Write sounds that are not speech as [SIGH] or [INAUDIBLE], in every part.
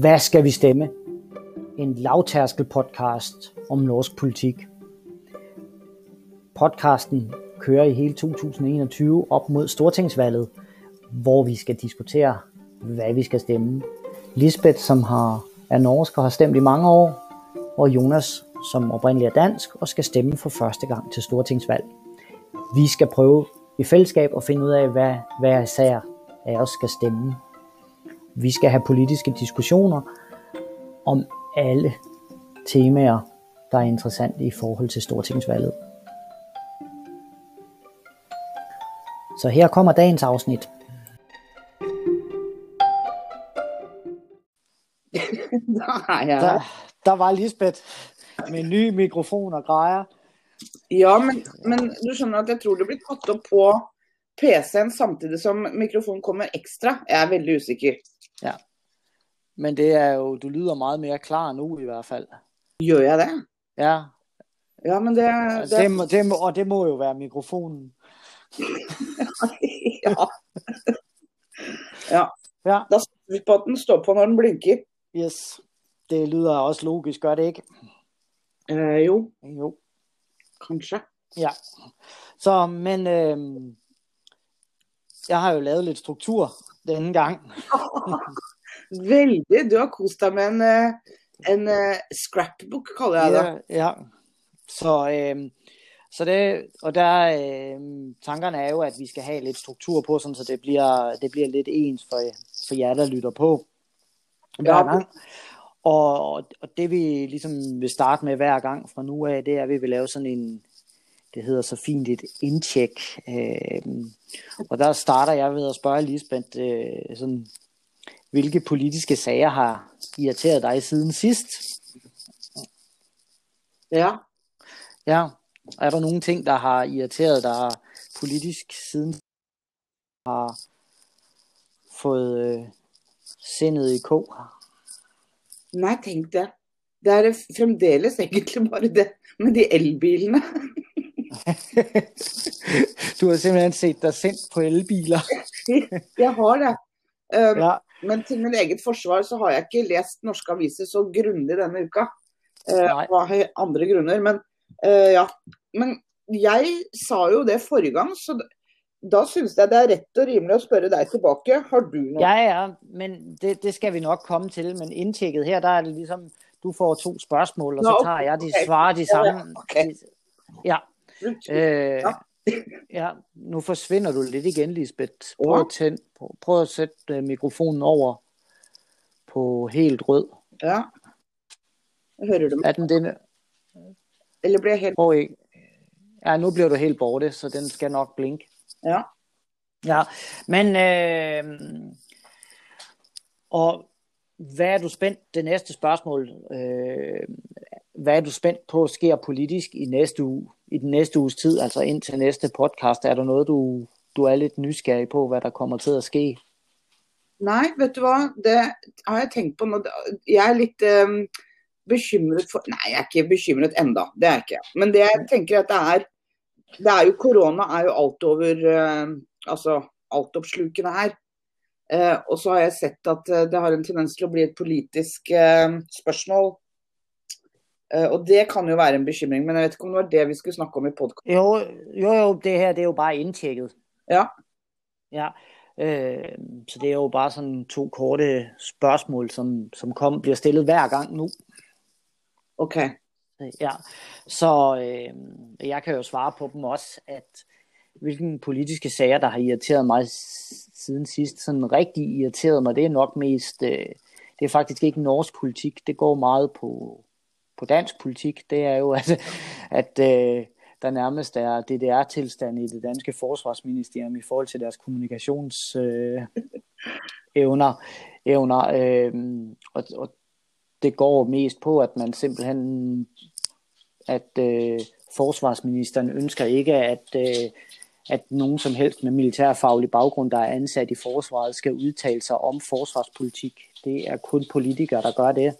Hvad skal vi stemme? En lavtærskel podcast om norsk politik. Podcasten kører i hele 2021 op mod Stortingsvalget, hvor vi skal diskutere, hvad vi skal stemme. Lisbeth, som har, er norsk og har stemt i mange år, og Jonas, som oprindeligt er dansk og skal stemme for første gang til Stortingsvalg. Vi skal prøve i fællesskab at finde ud af, hvad hver især af os skal stemme. Vi skal have politiske diskussioner om alle temaer, der er interessante i forhold til Stortingsvalget. Så her kommer dagens afsnit. [LAUGHS] Der er jeg Der, der var Lisbeth med ny mikrofon og grejer. Ja, men, men du skjønner at jeg tror det blir tatt opp på PC-en samtidig som mikrofonen kommer ekstra. Jeg er veldig usikker. Ja. Men det er jo, du lyder meget mere klar nu i hvert fald. Gjør jeg det? Ja, Ja, men det, det, det må, det må, og det må jo være mikrofonen. [LAUGHS] ja. ja. Ja, Da satser vi på at den står på når den blinker. yes. Det lyder også logisk, gør det ikke? Eh, jo, Jo. kanskje. Ja. Så, men øh, jeg har jo lavet lidt struktur denne gang. [LAUGHS] Veldig. Du har kost deg med en, eh, en eh, scrapbook, kaller jeg det. Ja, ja. Så, øh, så det, og der, øh, tankerne er jo, at vi skal have lidt struktur på, sådan, så det bliver, det bliver lidt ens for, for jer, der lytter på hver gang. Og, og det vi ligesom vil starte med hver gang fra nu af, det er, at vi vil lave sådan en, det hedder så fint et indtjek. Øh, og der starter jeg ved at spørge Lisbeth, øh, sådan, hvilke politiske sager har irriteret dig siden sidst? Ja. Ja, er der nogle ting, der har irriteret dig politisk siden har fået øh, sindet i kog? Nei, tenk det. [LAUGHS] Det er fremdeles egentlig bare det med de elbilene. [LAUGHS] du har simpelthen set dig sendt på elbiler. Jeg har det. Um, Ja, Men til min eget forsvar så har jeg ikke lest norske aviser så grundig denne uka. Eh, Nei. av andre grunner. Men eh, ja. Men jeg sa jo det forrige gang, så da syns jeg det er rett og rimelig å spørre deg tilbake. Har du noe? ja, ja, men det, det skal vi nok komme til. Men indtjekket her, der er det ligesom, du får to spørgsmål, og så tager jeg de svarer de Ja, samme. okay. Ja, øh, Ja. ja, nu forsvinder du lidt igen, Lisbeth. Prøv Ja. at, tænd, prøv, prøv at sætte øh, mikrofonen over på helt rød. Ja. Hører du meg? Er den, den, Eller blir jeg helt Prøv ikke. Ja, nu bliver du helt borte, så den skal nok blinke. Ja. Ja, men øh, og hvad er du spændt, det næste spørgsmål, øh, hvad er du spændt på sker politisk i næste uge, i den næste uges tid, altså ind til næste podcast, er der noget, du, du er lidt nysgerrig på, hvad der kommer til at ske? Nei, vet du hva. Det har jeg tenkt på nå. Jeg er litt øh, bekymret for Nei, jeg er ikke bekymret endda, Det er jeg ikke. Men det jeg tenker at det er Det er jo corona er jo altover øh, Altså alt opslukende her. Eh, og så har jeg sett at øh, det har en tendens til å bli et politisk eh, spørsmål. Eh, og det kan jo være en bekymring, men jeg vet ikke om det var det vi skulle snakke om i podkast. Jo, jo, jo, det her, det er jo bare indtjekket. Ja. Ja, øh, så det er jo bare sådan to korte spørgsmål, som, som kom, bliver stillet hver gang nu. OK. Ja, så øh, jeg kan jo svare på dem også, at hvilke politiske sager, der har irriteret mig siden sidst, sådan rigtig irriteret mig, det er nok mest, øh, det er faktisk ikke norsk politik, det går meget på, på dansk politik, det er jo, [LAUGHS] at, at øh, der nærmest er DDR-tilstand i det danske forsvarsministerium i forhold til deres kommunikationsevner. Øh, evner, evner, øh, og, og det går mest på, at man simpelthen, at øh, forsvarsministeren ønsker ikke, at, øh, at nogen som helst med militærfaglig baggrund, der er ansat i forsvaret, skal udtale sig om forsvarspolitik. Det er kun politikere, der gør det.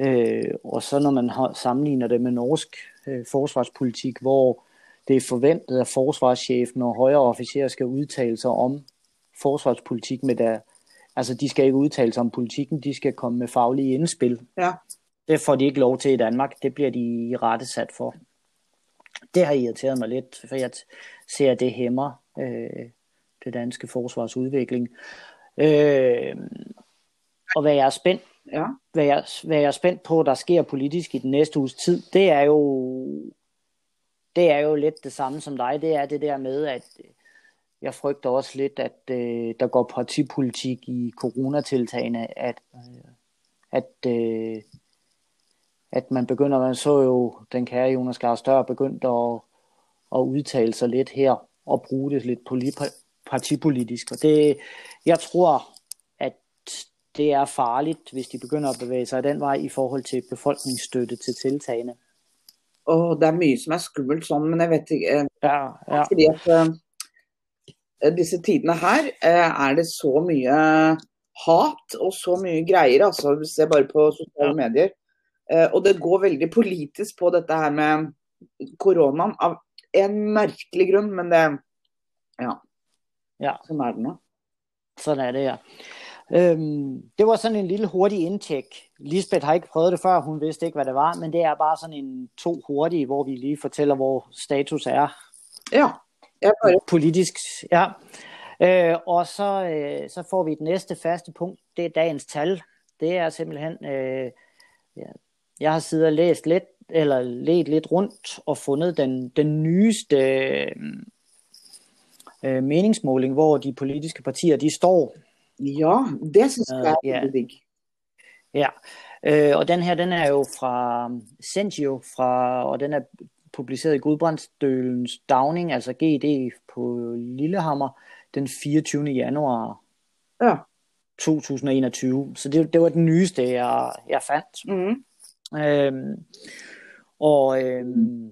Øh, og så når man sammenligner det med norsk øh, forsvarspolitik, hvor det er forventet, at forsvarschefen og højere officerer skal udtale sig om forsvarspolitik med, der, Altså, de skal ikke udtale sig om politikken, de skal komme med faglige indspil. Ja. Det får de ikke lov til i Danmark, det bliver de rettesat for. Det har irriteret mig lidt, for jeg ser, at det hæmmer øh, det danske forsvarsudvikling. Øh, og hvad jeg er spændt Ja. hvad jeg, hvad jeg er spændt på, der sker politisk i den næste uges tid, det er jo det er jo lidt det samme som dig. Det er det der med, at øh, jeg frygter også lidt, at øh, der går partipolitik i coronatiltagene, at, øh, at, øh, at man begynder, man så jo den kære Jonas Gahr Stør begyndt at, at udtale sig lidt her og bruge det lidt poli- partipolitisk. Og det, jeg tror, det er farligt, hvis de begynder at bevæge sig den vej i forhold til befolkningsstøtte til tiltagene. Og det er mye som er skummelt sånn, men jeg vet ikke. Ja, ja. Fordi at uh, disse tidene her uh, er det så mye hat og så mye greier. altså Se bare på sosiale medier. Uh, og det går veldig politisk på dette her med koronaen av en merkelig grunn, men det Ja. Ja. Sånn er det nå. Sådan er det, ja. Øhm, det var sådan en lille hurtig indtjek. Lisbeth har ikke prøvet det før, hun vidste ikke, hvad det var, men det er bare sådan en to hurtige, hvor vi lige fortæller, hvor status er Ja. Jeg bare politisk. Ja. Øh, og så, øh, så får vi et næste faste punkt, det er dagens tal. Det er simpelthen, øh, ja, jeg har siddet og læst lidt, eller let lidt rundt og fundet den, den nyeste øh, meningsmåling, hvor de politiske partier, de står Ja, det syns jeg er Ja. veldig digg. Ja, øh, og den her, den er jo fra Sentio, fra, og den er publiceret i Gudbrandsdølens Dagning, altså GD på Lillehammer, den 24. januar Ja. 2021. Så det, det var den nyeste, jeg, jeg fandt. Mhm. Øhm, og, øhm,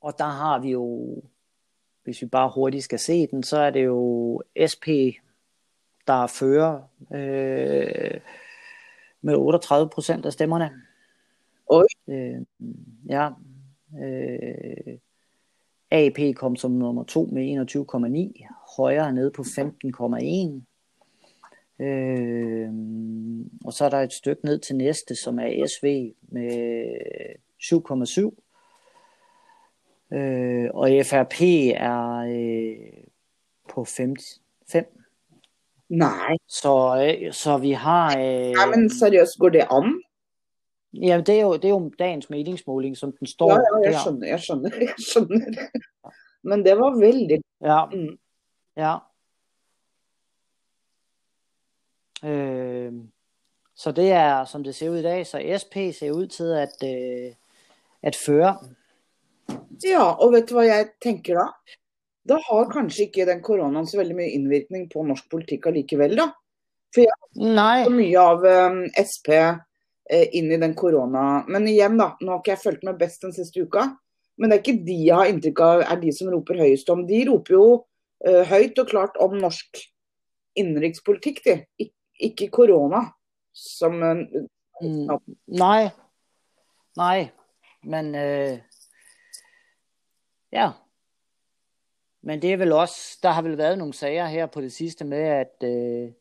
og der har vi jo, hvis vi bare hurtigt skal se den, så er det jo SP, der fører øh, med 38 procent af stemmerne. Oj. Øh, ja. Øh, AP kom som nummer to med 21,9. Højre nede på 15,1. Øh, og så er der et stykke ned til næste, som er SV med 7,7. Øh, og FRP er øh, på 5. 5. Nei. Så, øh, så vi har... Øh, Nei, men seriøst, går det an? ja, det, er jo, det er jo dagens meningsmåling, som den står Ja, ja, jeg der. skjønner, jeg skjønner. [LAUGHS] jeg skjønner. Men det var veldig Ja, mm. ja. Øh, så det er, som det ser ud i dag, så SP ser ud til at, øh, at føre. Ja, og vet du hva jeg tenker da? Da har kanskje ikke den koronaen så veldig mye innvirkning på norsk politikk allikevel, da. Nej, Så mye av um, SP eh, inn i den korona... Men igjen, da. Nå har ikke jeg fulgt med best den siste uka. Men det er ikke de jeg har inntrykk av er de som roper høyest om. De roper jo eh, høyt og klart om norsk innenrikspolitikk, de. Ik ikke korona. Som en mm, nej, nej, men øh, ja. Men det er vel også, der har vel været nogle sager her på det sidste med, at, øh,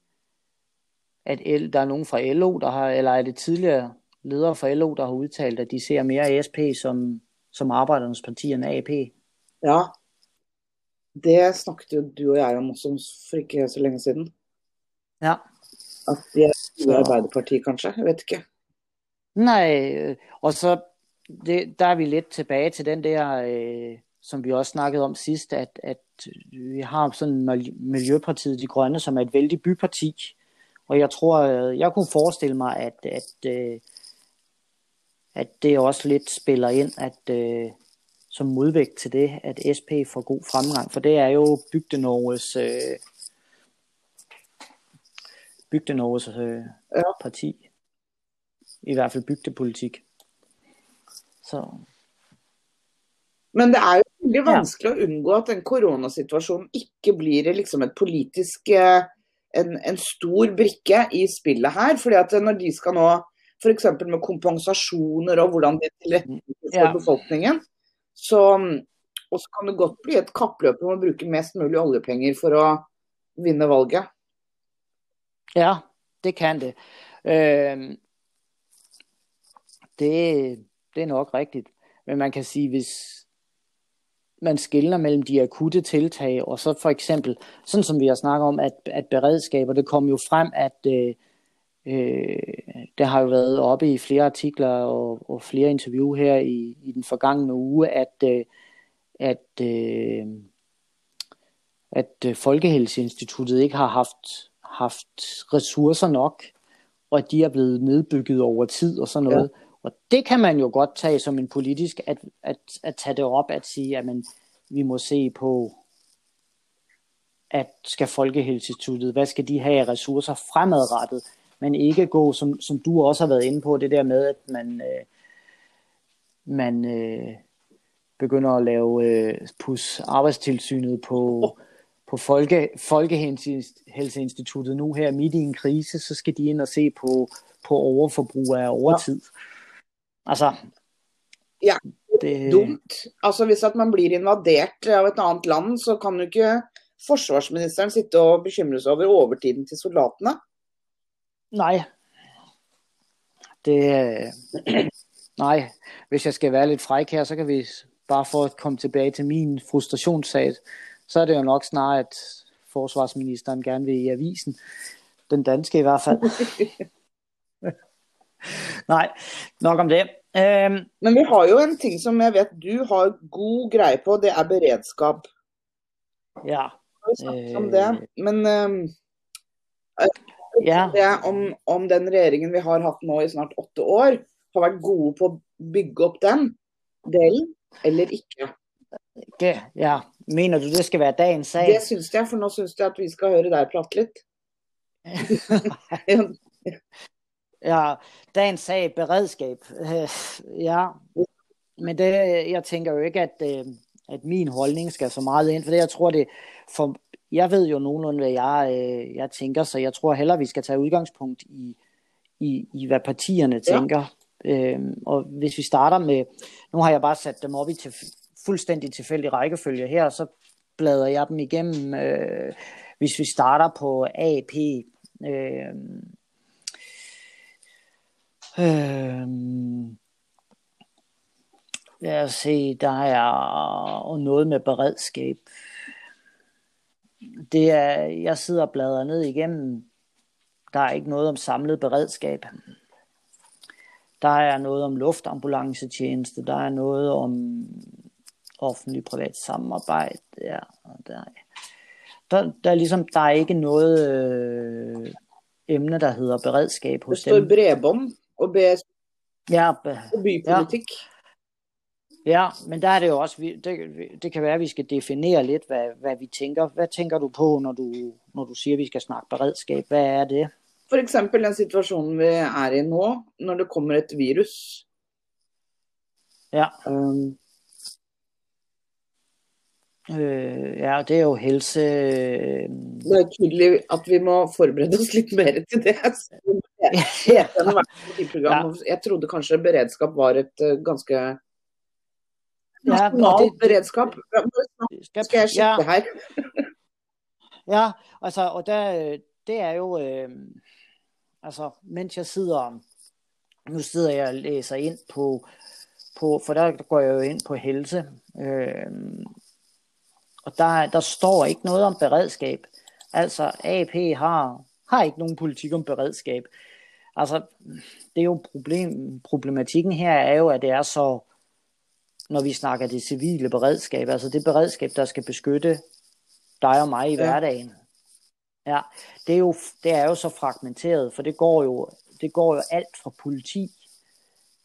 at L, der er nogen fra LO, der har, eller er det tidligere ledere fra LO, der har udtalt, at de ser mere SP som, som arbejdernes parti end AP. Ja. Det snakket jo du og jeg om også for ikke så lenge siden. Ja. At de er Så- Arbeiderparti, kanskje. Jeg vet ikke. Nej, øh, og så det, der er vi lidt tilbage til den der, øh, som vi også snakkede om sidst, at, at vi har sådan Mil- Miljøpartiet De Grønne, som er et vældig byparti. Og jeg tror, øh, jeg kunne forestille mig, at, at, øh, at det også lidt spiller ind, at øh, som modvægt til det, at SP får god fremgang. For det er jo Bygde-Norges, øh, Bygde-Norges øh, Ja. parti. I hvert fald bygdepolitik. Så Men det er jo veldig Ja. vanskelig å unngå at den koronasituasjonen ikke blir liksom et politisk eh, en, en stor brikke i spillet her. fordi at når de skal nå f.eks. med kompensasjoner og hvordan de tilrettelegger for Ja. befolkningen, så og så kan det godt bli et kappløp om å bruke mest mulig oljepenger for å vinne valget. Ja, det kan det. Øh, det, det er nok rigtigt. Men man kan sige, hvis man skiller mellem de akutte tiltag, og så for eksempel, sådan som vi har snakket om, at, at beredskaber, det kom jo frem, at øh, øh, det har jo været oppe i flere artikler og, og flere interview her i, i den forgangne uge, at, øh, at, øh, at øh, Folkehelseinstituttet ikke har haft, haft ressourcer nok, og at de er blevet nedbygget over tid og sådan noget. Ja. Og det kan man jo godt tage som en politisk, at, at, at tage det op, at sige, at man, vi må se på, at skal Folkehelseinstituttet, hvad skal de have af ressourcer fremadrettet, men ikke gå, som, som du også har været inde på, det der med, at man, øh, man øh, begynder at lave øh, pus arbejdstilsynet på, på Folke, Folkehelseinstituttet nu her midt i en krise, så skal de ind og se på, på overforbrug af overtid. Ja. Altså, ja, det... dumt. Altså Hvis at man blir invadert av et annet land, så kan jo ikke forsvarsministeren sitte og bekymre seg over overtiden til soldatene. Nej. Det, nej, hvis jeg skal være lidt fræk her, så kan vi bare for at komme tilbage til min frustrationssag, så er det jo nok snart, at forsvarsministeren gerne vil i avisen. Den danske i hvert fald. [LAUGHS] Nej, nok om det. Um, Men vi har jo en ting som jeg vet du har god greie på, det er beredskap. Ja. Vi om det. Men um, ja. det om, om den regjeringen vi har hatt nå i snart åtte år, har vært gode på å bygge opp den delen, eller ikke. Ikke, ja. Mener du det skal være dagens sag? Det syns jeg, for nå syns jeg at vi skal høre deg prate litt. [LAUGHS] [LAUGHS] [LAUGHS] Ja, dagens sag, beredskab. Øh, ja, men det, jeg tænker jo ikke, at, øh, at min holdning skal så meget ind, for det, jeg tror det, for jeg ved jo nogenlunde, hvad jeg, øh, jeg tænker, så jeg tror heller, vi skal tage udgangspunkt i, i, i hvad partierne tænker. Ja. Øhm, og hvis vi starter med, nu har jeg bare sat dem op i til, fuldstændig tilfældig rækkefølge her, så bladrer jeg dem igennem. Øh, hvis vi starter på AP, øh, Øhm, lad os se, der er noget med beredskab. Det er, jeg sidder og bladrer ned igennem. Der er ikke noget om samlet beredskab. Der er noget om luftambulancetjeneste. Der er noget om offentlig-privat samarbejde. Ja, der, der, der, er ligesom, der er ikke noget øh, emne, der hedder beredskab hos dem. Det står bredbånd og, BS, ja, bypolitik. Ja. ja, men der er det jo også, det, det kan være, at vi skal definere lidt, hvad, hvad vi tænker. Hvad tænker du på, når du, når du siger, at vi skal snakke beredskab? Hvad er det? For eksempel den situationen vi er i nå, når det kommer et virus. Ja. Um, Øh, ja, det er jo helse... Øh... Det er tydelig at vi må forberede os lidt mere til det. [LAUGHS] ja. Jeg trodde kanskje beredskap var et uh, ganske nasjonalt beredskap. Skal jeg sjekke ja. her? [LAUGHS] ja, altså, og der, det er jo, øh, altså, mens jeg sidder, nu sidder jeg og læser ind på, på for der går jeg jo ind på helse, øh, og der, der står ikke noget om beredskab. Altså AP har, har ikke nogen politik om beredskab. Altså, det er jo problem, problematikken her er jo, at det er så, når vi snakker det civile beredskab, altså det beredskab, der skal beskytte dig og mig i ja. hverdagen. Ja, det er, jo, det er jo så fragmenteret, for det går jo, det går jo alt fra politi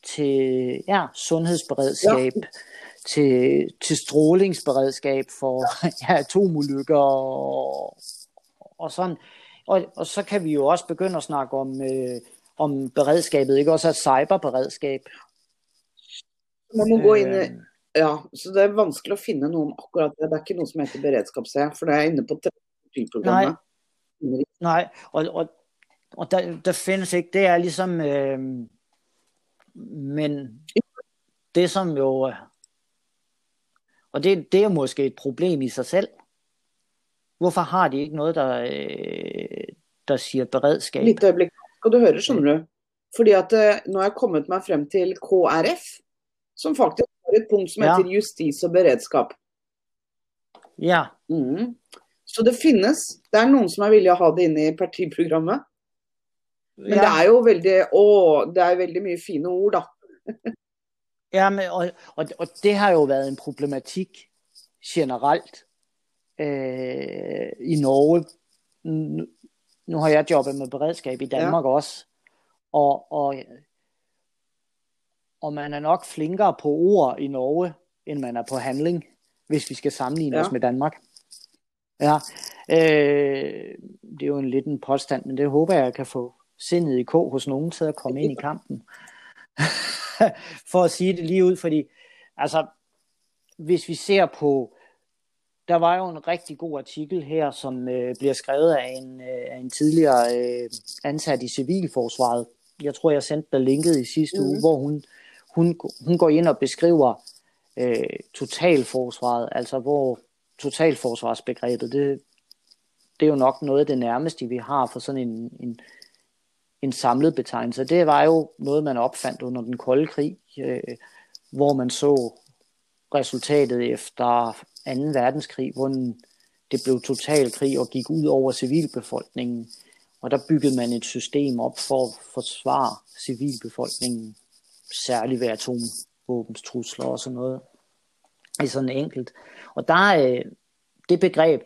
til ja, sundhedsberedskab, ja til, til strålingsberedskab for [LAUGHS] ja, atomulykker og, og sådan. Og, og så kan vi jo også begynde at snakke om, øh, om beredskabet, ikke også er cyberberedskab. Man må gå ind i, øh. ja, så det er vanskelig at finde nogen akkurat det. Det er ikke noget som heter beredskabssag, for det er inde på programmet. Nej, nej og, og, og der, der findes ikke, det er ligesom, øh, men det som jo og det, det er måske et problem i sig selv. Hvorfor har de ikke noget, der, øh, der siger beredskab. Litt øyeblikk skal du høre, skjønner du. Fordi at uh, nå har jeg kommet meg frem til KrF, som faktisk har et punkt som heter ja. justis og beredskap. Ja. Mm. Så det finnes. Det er noen som er villige å ha det inn i partiprogrammet. Men ja. det er jo veldig Å, det er veldig mye fine ord, da. [LAUGHS] ja, men, og, og, og, det har jo vært en problematikk generelt øh, i Norge. Nu, har jeg jobbet med beredskap i Danmark ja. også. Og, og, og man er nok flinkere på ord i Norge, enn man er på handling, hvis vi skal sammenligne ja. os med Danmark. Ja, øh, det er jo en liten påstand, men det håber jeg kan få sindet i k hos nogen til at komme ind i kampen. [LAUGHS] For at sige det lige ud, fordi altså, hvis vi ser på, der var jo en rigtig god artikel her, som øh, bliver skrevet af en, øh, af en tidligere øh, ansat i civilforsvaret. Jeg tror, jeg sendte dig linket i sidste mm. uge, hvor hun, hun, hun går ind og beskriver øh, totalforsvaret, altså hvor totalforsvarsbegrebet, det, det er jo nok noget af det nærmeste, vi har for sådan en, en, en samlet betegnelse. Det var jo noget, man opfandt under den kolde krig, øh, hvor man så resultatet efter 2. verdenskrig, hvor den, det blev total krig og gik ud over civilbefolkningen. Og der byggede man et system op for at forsvare civilbefolkningen, særligt ved atomvåbenstrusler og sådan noget. Det er sådan enkelt. Og der er øh, det begreb,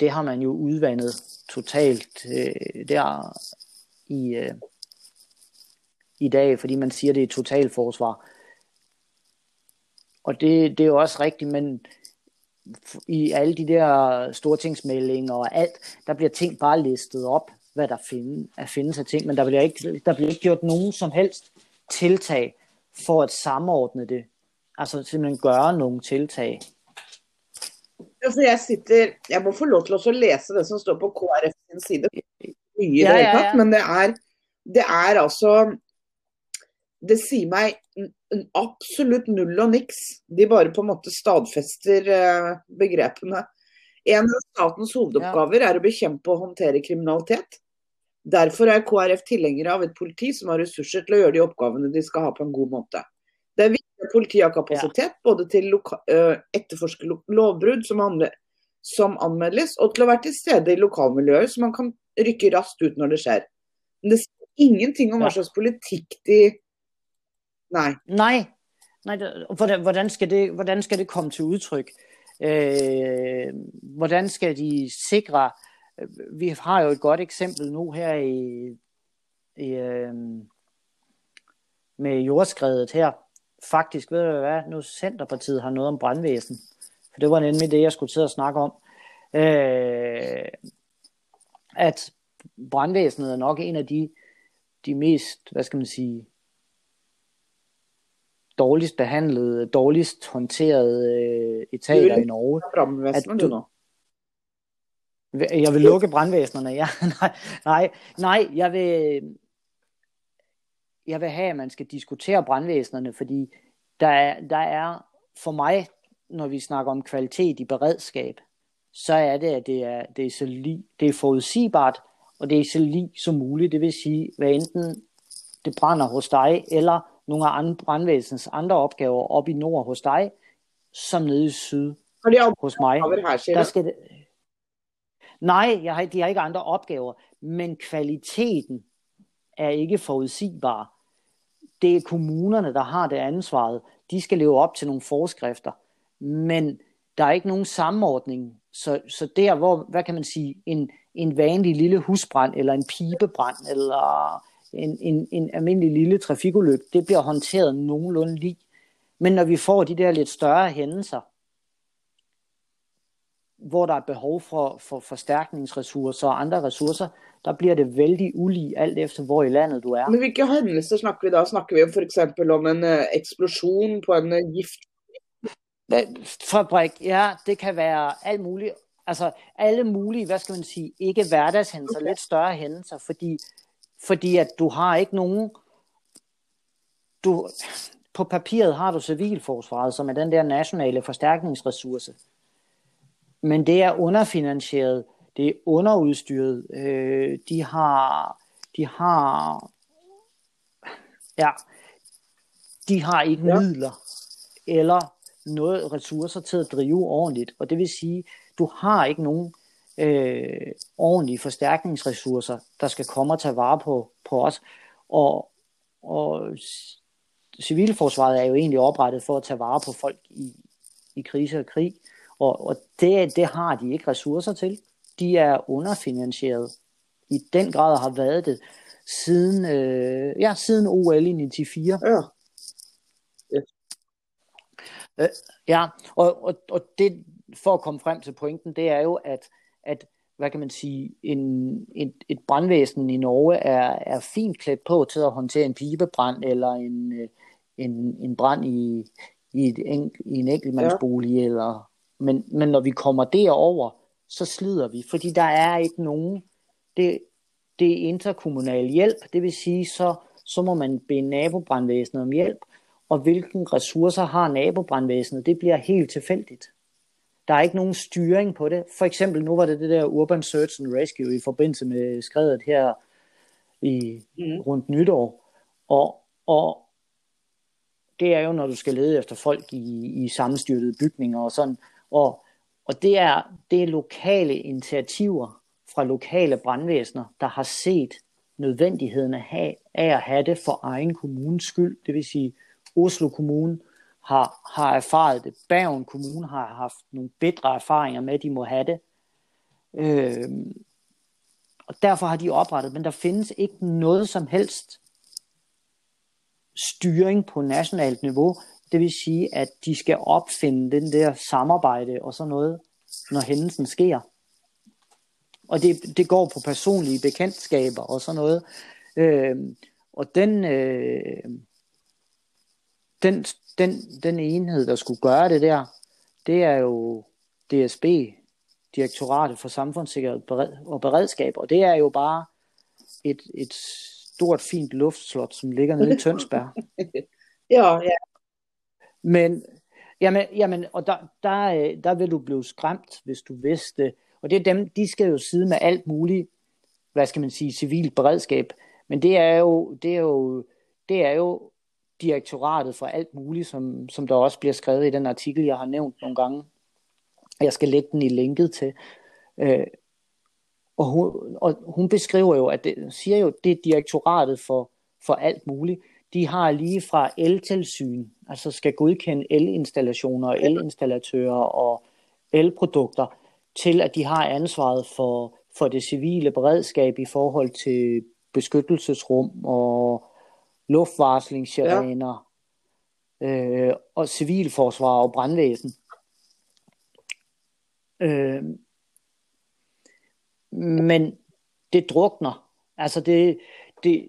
det har man jo udvandet totalt øh, der i, øh, i dag, fordi man siger, det er totalforsvar. Og det, det er jo også rigtigt, men i alle de der stortingsmeldinger og alt, der bliver ting bare listet op, hvad der findes, er findes af ting, men der bliver, ikke, der bliver ikke gjort nogen som helst tiltag for at samordne det. Altså simpelthen gøre nogle tiltag. Altså jeg sitter, jeg må få lov til å lese det som står på KrF sin side. Mye ja, ja, ja. Men det er, det er altså Det sier meg absolutt null og niks. De bare på en måte stadfester uh, begrepene. En av statens hovedoppgaver er å bekjempe og håndtere kriminalitet. Derfor er KrF tilhengere av et politi som har ressurser til å gjøre de oppgavene de skal ha på en god måte. Det er viktig at politiet har kapasitet både til å etterforske lovbrudd som, som, anmeldes, og til å være til stede i lokalmiljøet, så man kan rykke raskt ut når det skjer. Men det sier ingenting om hva slags politikk de Nej. Nej. Nej hvordan, hvordan, skal det, hvordan skal det komme til udtryk? Øh, hvordan skal de sikre øh, Vi har jo et godt eksempel nu her i, i øh, med jordskredet her. Faktisk, ved du hvad, nu Centerpartiet har noget om brandvæsen. For det var nemlig det, jeg skulle til at snakke om. Øh, at brandvæsenet er nok en af de, de mest, hvad skal man sige, dårligst behandlede, dårligst håndterede øh, etater i Norge. At du, jeg vil lukke brandvæsenerne, ja. [LAUGHS] nej, nej, nej, jeg vil, jeg vil have, at man skal diskutere brandvæsenerne, fordi der er, der er for mig, når vi snakker om kvalitet i beredskab, så er det, at det er, det er, så li, det er forudsigbart, og det er så lige som muligt. Det vil sige, hvad enten det brænder hos dig, eller nogle af andre brandvæsens andre opgaver op i nord hos dig, som nede i syd hos mig. Der skal det... Nej, jeg har, de har ikke andre opgaver, men kvaliteten er ikke forudsigbar. Det er kommunerne, der har det ansvaret. De skal leve op til nogle forskrifter, men der er ikke nogen samordning. Så, så der, hvor, hvad kan man sige, en, en vanlig lille husbrand, eller en pibebrand, eller en, en, en almindelig lille trafikulykke, det bliver håndteret nogenlunde lige. Men når vi får de der lidt større hændelser, hvor der er behov for, for forstærkningsressourcer og andre ressourcer, der bliver det vældig ulig alt efter hvor i landet du er. Men hvilke hændelser snakker vi da? Snakker vi om for eksempel om en uh, eksplosion på en uh, gift? Fabrik, ja, det kan være alt muligt. Altså alle mulige, hvad skal man sige, ikke hverdagshændelser, okay. lidt større hændelser, fordi fordi at du har ikke nogen, du, på papiret har du civilforsvaret, som er den der nationale forstærkningsressource. Men det er underfinansieret. det er underudstyret. Øh, de har, de har, ja, de har ikke ja. midler eller noget ressourcer til at drive ordentligt. Og det vil sige, du har ikke nogen øh, ordentlige forstærkningsressourcer, der skal komme og tage vare på, på os. Og, og civilforsvaret er jo egentlig oprettet for at tage vare på folk i, i krise og krig. Og, og det, det har de ikke ressourcer til. De er underfinansieret. I den grad har været det siden, øh, ja, siden OL i 94. Ja. Øh, ja, og, og, og det, for at komme frem til pointen, det er jo, at, at hvad kan man sige, en, et, et brandvæsen i Norge er, er fint klædt på til at håndtere en pibebrand eller en, øh, en, en brand i, i, et enk, i en enkeltmandsbolig. Ja. Eller, men, men når vi kommer derover, så slider vi, fordi der er ikke nogen, det, det er interkommunal hjælp, det vil sige, så, så må man bede nabobrandvæsenet om hjælp, og hvilken ressourcer har nabobrandvæsenet, det bliver helt tilfældigt. Der er ikke nogen styring på det. For eksempel, nu var det det der Urban Search and Rescue i forbindelse med skredet her i mm. rundt nytår. Og, og det er jo, når du skal lede efter folk i, i sammenstyrtede bygninger og sådan. Og, og det, er, det er lokale initiativer fra lokale brandvæsener, der har set nødvendigheden af, have, af at have det for egen kommunes skyld. Det vil sige, Oslo Kommune har, har erfaret det. Bergen Kommune har haft nogle bedre erfaringer med, at de må have det. Øh, og derfor har de oprettet, men der findes ikke noget som helst styring på nationalt niveau. Det vil sige, at de skal opfinde den der samarbejde og sådan noget, når hændelsen sker. Og det, det går på personlige bekendtskaber og sådan noget. Øh, og den, øh, den, den, den enhed, der skulle gøre det der, det er jo DSB, Direktoratet for Samfundssikkerhed og Beredskab, og det er jo bare et, et stort, fint luftslot, som ligger nede i Tønsberg. [LAUGHS] ja, ja. Men, jamen, jamen og der, der, der vil du blive skræmt, hvis du vidste Og det er dem, de skal jo sidde med alt muligt, hvad skal man sige, civilt beredskab. Men det er jo, det er jo, det er jo direktoratet for alt muligt, som, som der også bliver skrevet i den artikel, jeg har nævnt nogle gange. Jeg skal lægge den i linket til. Øh, og, hun, og hun beskriver jo, at det siger jo, det er direktoratet for, for alt muligt. De har lige fra el-tilsyn, altså skal godkende elinstallationer og elinstallatører og elprodukter, til at de har ansvaret for, for det civile beredskab i forhold til beskyttelsesrum og luftvarslingssirener ja. øh, og civilforsvar og brandvæsen. Øh, men det drukner. Altså det, det,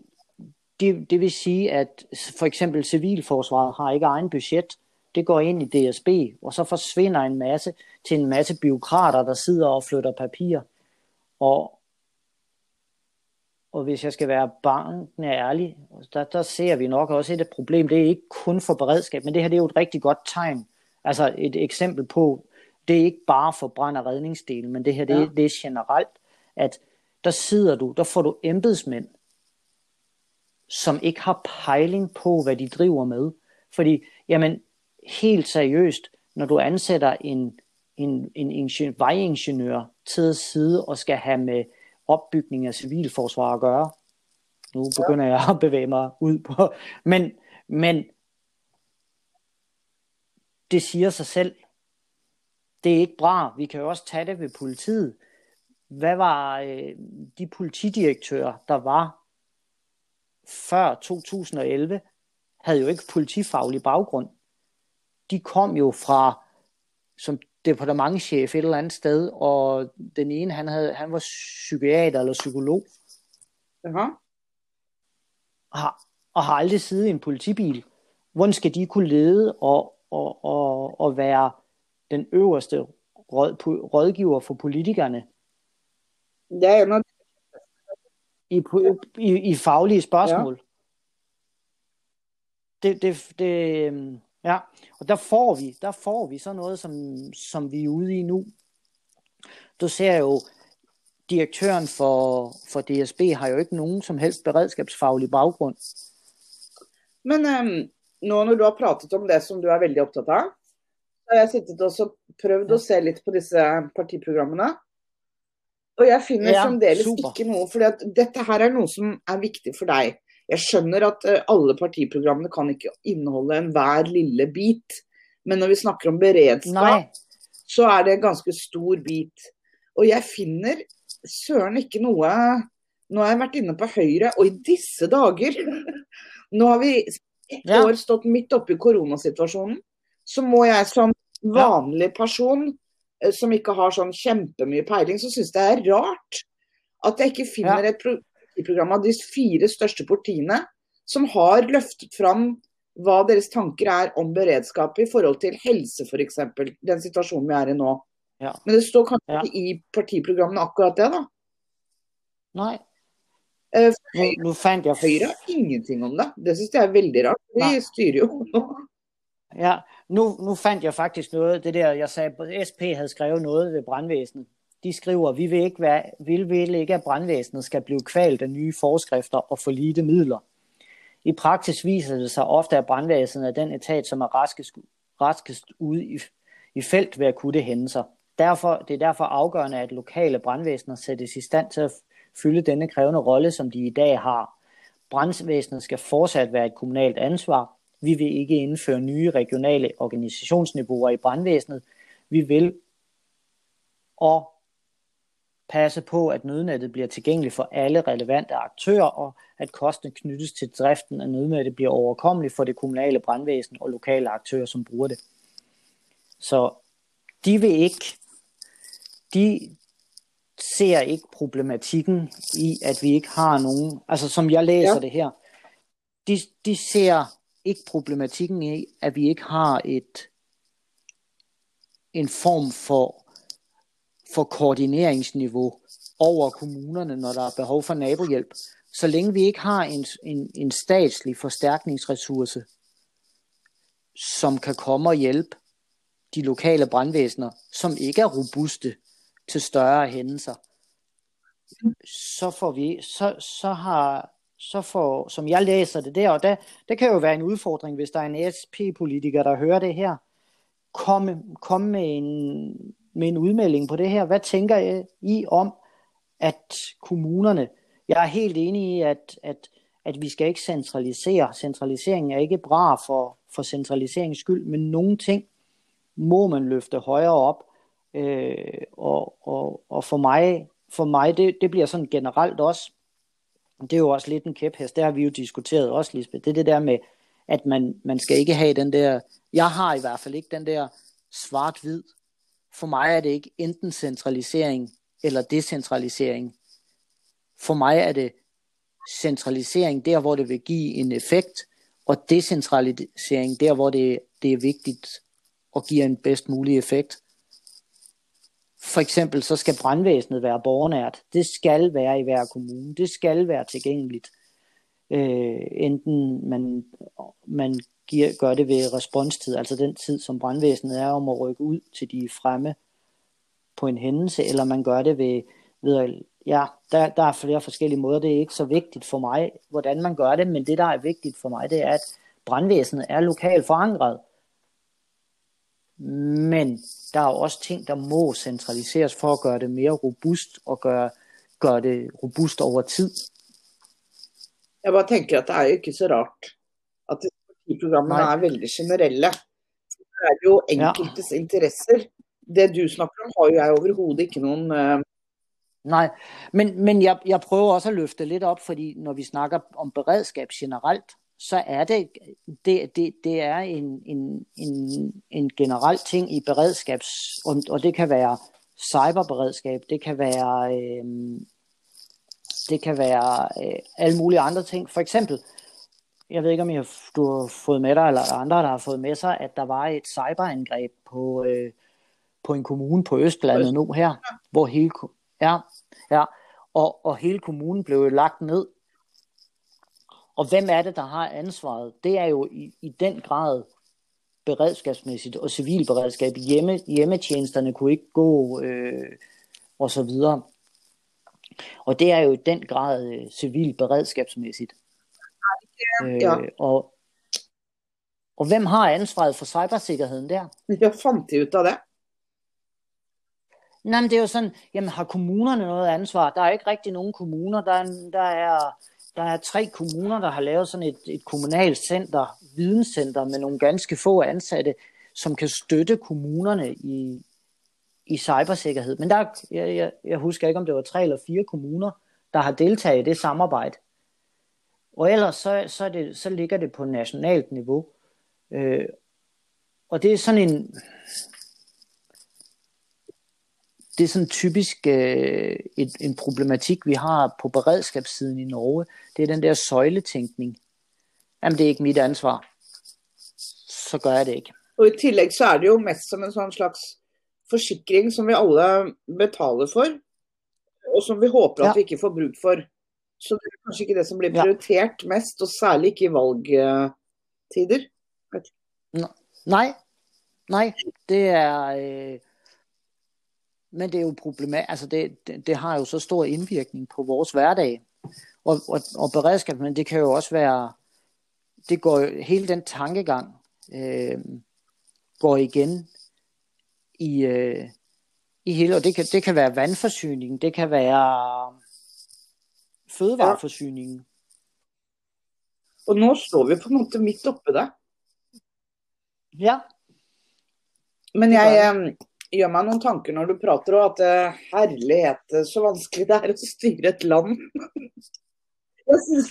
det, det vil sige, at for eksempel civilforsvaret har ikke egen budget. Det går ind i DSB, og så forsvinder en masse til en masse byråkrater, der sidder og flytter papir. Og, og hvis jeg skal være bankende ærlig, der, der ser vi nok også et problem. Det er ikke kun for beredskab, men det her det er jo et rigtig godt tegn. Altså et eksempel på, det er ikke bare for brand- og redningsdelen, men det her det, ja. det er generelt, at der sidder du, der får du embedsmænd, som ikke har pejling på, hvad de driver med. Fordi, jamen, helt seriøst, når du ansætter en, en, en ingeniør, vejingeniør til at sidde og skal have med opbygning af civilforsvar at gøre. Nu begynder jeg at bevæge mig ud på. Men, men det siger sig selv. Det er ikke bra. Vi kan jo også tage det ved politiet. Hvad var øh, de politidirektører, der var før 2011, havde jo ikke politifaglig baggrund. De kom jo fra, som departementchef et eller andet sted, og den ene, han, havde, han var psykiater eller psykolog. Aha. Og har, og har aldrig siddet i en politibil. Hvordan skal de kunne lede og, og, og, og være den øverste råd, rådgiver for politikerne? Ja, jeg I, i, i faglige spørgsmål. Ja. Det, det, det, øhm, Ja, og der får vi, der får vi så noget, som, som vi er ude i nu. Du ser jo direktøren for, for DSB har jo ikke nogen som helst beredskabsfaglig baggrund. Men um, nå når du har pratet om det som du er veldig opptatt av, så har jeg sittet og prøvd å se litt på disse partiprogrammene. Og jeg finner ja, fremdeles super. ikke noe, for dette her er noe som er viktig for deg. Jeg skjønner at uh, alle partiprogrammene kan ikke inneholde enhver lille bit. Men når vi snakker om beredskap, Nei. så er det en ganske stor bit. Og jeg finner søren ikke noe Nå har jeg vært inne på Høyre, og i disse dager [LAUGHS] Nå har vi et ja. år stått midt oppe i koronasituasjonen. Så må jeg som vanlig person eh, som ikke har sånn kjempemye peiling, så syns det er rart at jeg ikke finner et program av de fire største partiene som har løftet fram hva deres tanker er om beredskap i forhold til helse, f.eks. Den situasjonen vi er i nå. Ja. Men det står kanskje ikke i partiprogrammene akkurat det, da. Nei. Uh, nå, nå fant jeg... Høyre har ingenting om det. Det syns jeg er veldig rart. De Nei. styrer jo nå. Ja, nu, nu fandt jeg faktisk noget, det der, jeg sagde, SP havde skrevet noget ved brandvæsenet. De skriver, vi vil ikke, være, vi vil ikke at brandvæsenet skal blive kvalt af nye forskrifter og for lite midler. I praksis viser det sig ofte, at brandvæsenet er den etat, som er raskest, raskest ude i, i felt ved akutte hændelser. Derfor, det er derfor afgørende, at lokale brandvæsener sættes i stand til at fylde denne krævende rolle, som de i dag har. Brandvæsenet skal fortsat være et kommunalt ansvar. Vi vil ikke indføre nye regionale organisationsniveauer i brandvæsenet. Vi vil og passe på, at nødnettet bliver tilgængeligt for alle relevante aktører, og at kosten knyttes til driften af nødnettet bliver overkommelig for det kommunale brandvæsen og lokale aktører, som bruger det. Så de vil ikke, de ser ikke problematikken i, at vi ikke har nogen, altså som jeg læser ja. det her, de, de ser ikke problematikken i, at vi ikke har et en form for for koordineringsniveau over kommunerne, når der er behov for nabohjælp. Så længe vi ikke har en, en, en statslig forstærkningsressource, som kan komme og hjælpe de lokale brandvæsener, som ikke er robuste til større hændelser, så får vi, så, så har, så får, som jeg læser det der, og der, det kan jo være en udfordring, hvis der er en SP-politiker, der hører det her, komme, komme med en med en udmelding på det her. Hvad tænker I om, at kommunerne, jeg er helt enig i, at, at, at vi skal ikke centralisere. Centraliseringen er ikke bra for, for centraliseringens skyld, men nogle ting må man løfte højere op. Øh, og, og, og for mig, for mig det, det bliver sådan generelt også, det er jo også lidt en kæphest, det har vi jo diskuteret også, Lisbeth, det er det der med, at man, man skal ikke have den der, jeg har i hvert fald ikke den der svart-hvid for mig er det ikke enten centralisering eller decentralisering. For mig er det centralisering der, hvor det vil give en effekt, og decentralisering der, hvor det, det er vigtigt og giver en bedst mulig effekt. For eksempel så skal brandvæsenet være borgernært. Det skal være i hver kommune. Det skal være tilgængeligt. Øh, enten man, man giver, gør det ved responstid, altså den tid, som brandvæsenet er om at rykke ud til de fremme på en hændelse, eller man gør det ved, ved ja, der, der er flere forskellige måder. Det er ikke så vigtigt for mig, hvordan man gør det, men det, der er vigtigt for mig, det er, at brandvæsenet er lokalt forankret. Men der er også ting, der må centraliseres for at gøre det mere robust og gøre, gøre det robust over tid. Jeg bare tænker, at det er jo ikke så rart, at partiprogrammene er veldig generelle. Det er jo enkeltes ja. interesser. Det du snakker om, har jo jeg overhovedet ikke nogen... Uh... Nej, men, men jeg, jeg prøver også at løfte lidt op, fordi når vi snakker om beredskab generelt, så er det, det, det, det er en, en, en, en generel ting i beredskabs, og, og det kan være cyberberedskab, det kan være, øh, det kan være øh, alle mulige andre ting. For eksempel, jeg ved ikke om jeg, du har fået med dig, eller andre, der har fået med sig, at der var et cyberangreb på, øh, på en kommune på Østlandet nu her, hvor hele, ja, ja, og, og hele kommunen blev lagt ned. Og hvem er det, der har ansvaret? Det er jo i, i den grad beredskabsmæssigt og civilberedskab. Hjemme, hjemmetjenesterne kunne ikke gå øh, og så videre. Og det er jo i den grad øh, civil beredskabsmæssigt. Ja. Øh, og, og hvem har ansvaret for cybersikkerheden der? Ja, fandt de ut av det? Nej, men det er jo sådan, jamen har kommunerne noget ansvar? Der er ikke rigtig nogen kommuner. Der er, der er, der er tre kommuner, der har lavet sådan et, et kommunalt center, videnscenter med nogle ganske få ansatte, som kan støtte kommunerne i, i cybersikkerhed. Men der, jeg, jeg, jeg husker ikke, om det var tre eller fire kommuner, der har deltaget i det samarbejde. Og ellers så, så, det, så ligger det på nationalt niveau. Øh, og det er sådan en, det er sådan typisk øh, et, en problematik, vi har på beredskabssiden i Norge. Det er den der søjletænkning. Jamen, det er ikke mit ansvar. Så gør jeg det ikke. Og i tillegg så er det jo mest som en sånn slags forsikring som vi alle betaler for, og som vi håper at Ja. vi ikke får bruk for. Så det er kanskje ikke det som blir Ja. prioritert mest, og særlig ikke i valgtider. Nej, nej, det er... Øh, men det er jo problematisk. Altså det, det, det har jo så stor indvirkning på vores hverdag. Og, og, og beredskab, men det kan jo også være... Det går jo, hele den tankegang øh, går igen i, øh, i hele... Og det kan, det kan være vandforsyning, det kan være fødevareforsyningen. Og nå står vi på en måte midt oppe det. Ja, Men jeg eh, gjør meg noen tanker når du prater, og at eh, herlighet, så vanskelig det er å styre et land. [LAUGHS] Jeg synes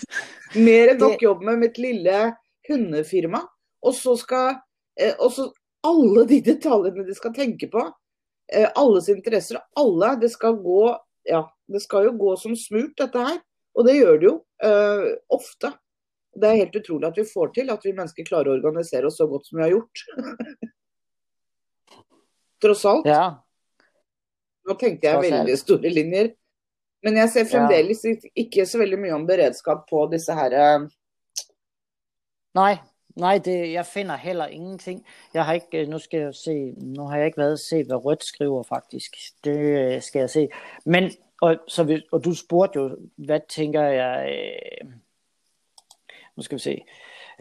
mer enn nok jobb med mitt lille hundefirma. Og så skal eh, og så alle de detaljene de skal tenke på. Eh, alles interesser. Alle. Det skal gå Ja, det skal jo gå som smurt, dette her. Og det gjør det jo. eh, ofte. Det er helt utrolig at vi får til at vi mennesker klarer å organisere oss så godt som vi har gjort. [LAUGHS] Tross alt. ja. Nå tenkte jeg veldig store linjer. Men jeg ser fremdeles ikke så veldig mye om beredskap på disse her eh, Nej, nej, det, jeg finder heller ingenting. Jeg har ikke, øh, nu skal jeg se, nu har jeg ikke været se, hvad Rødt skriver faktisk. Det øh, skal jeg se. Men, og, så, vi- og du spurgte jo, hvad tænker jeg, øh, nu skal vi se,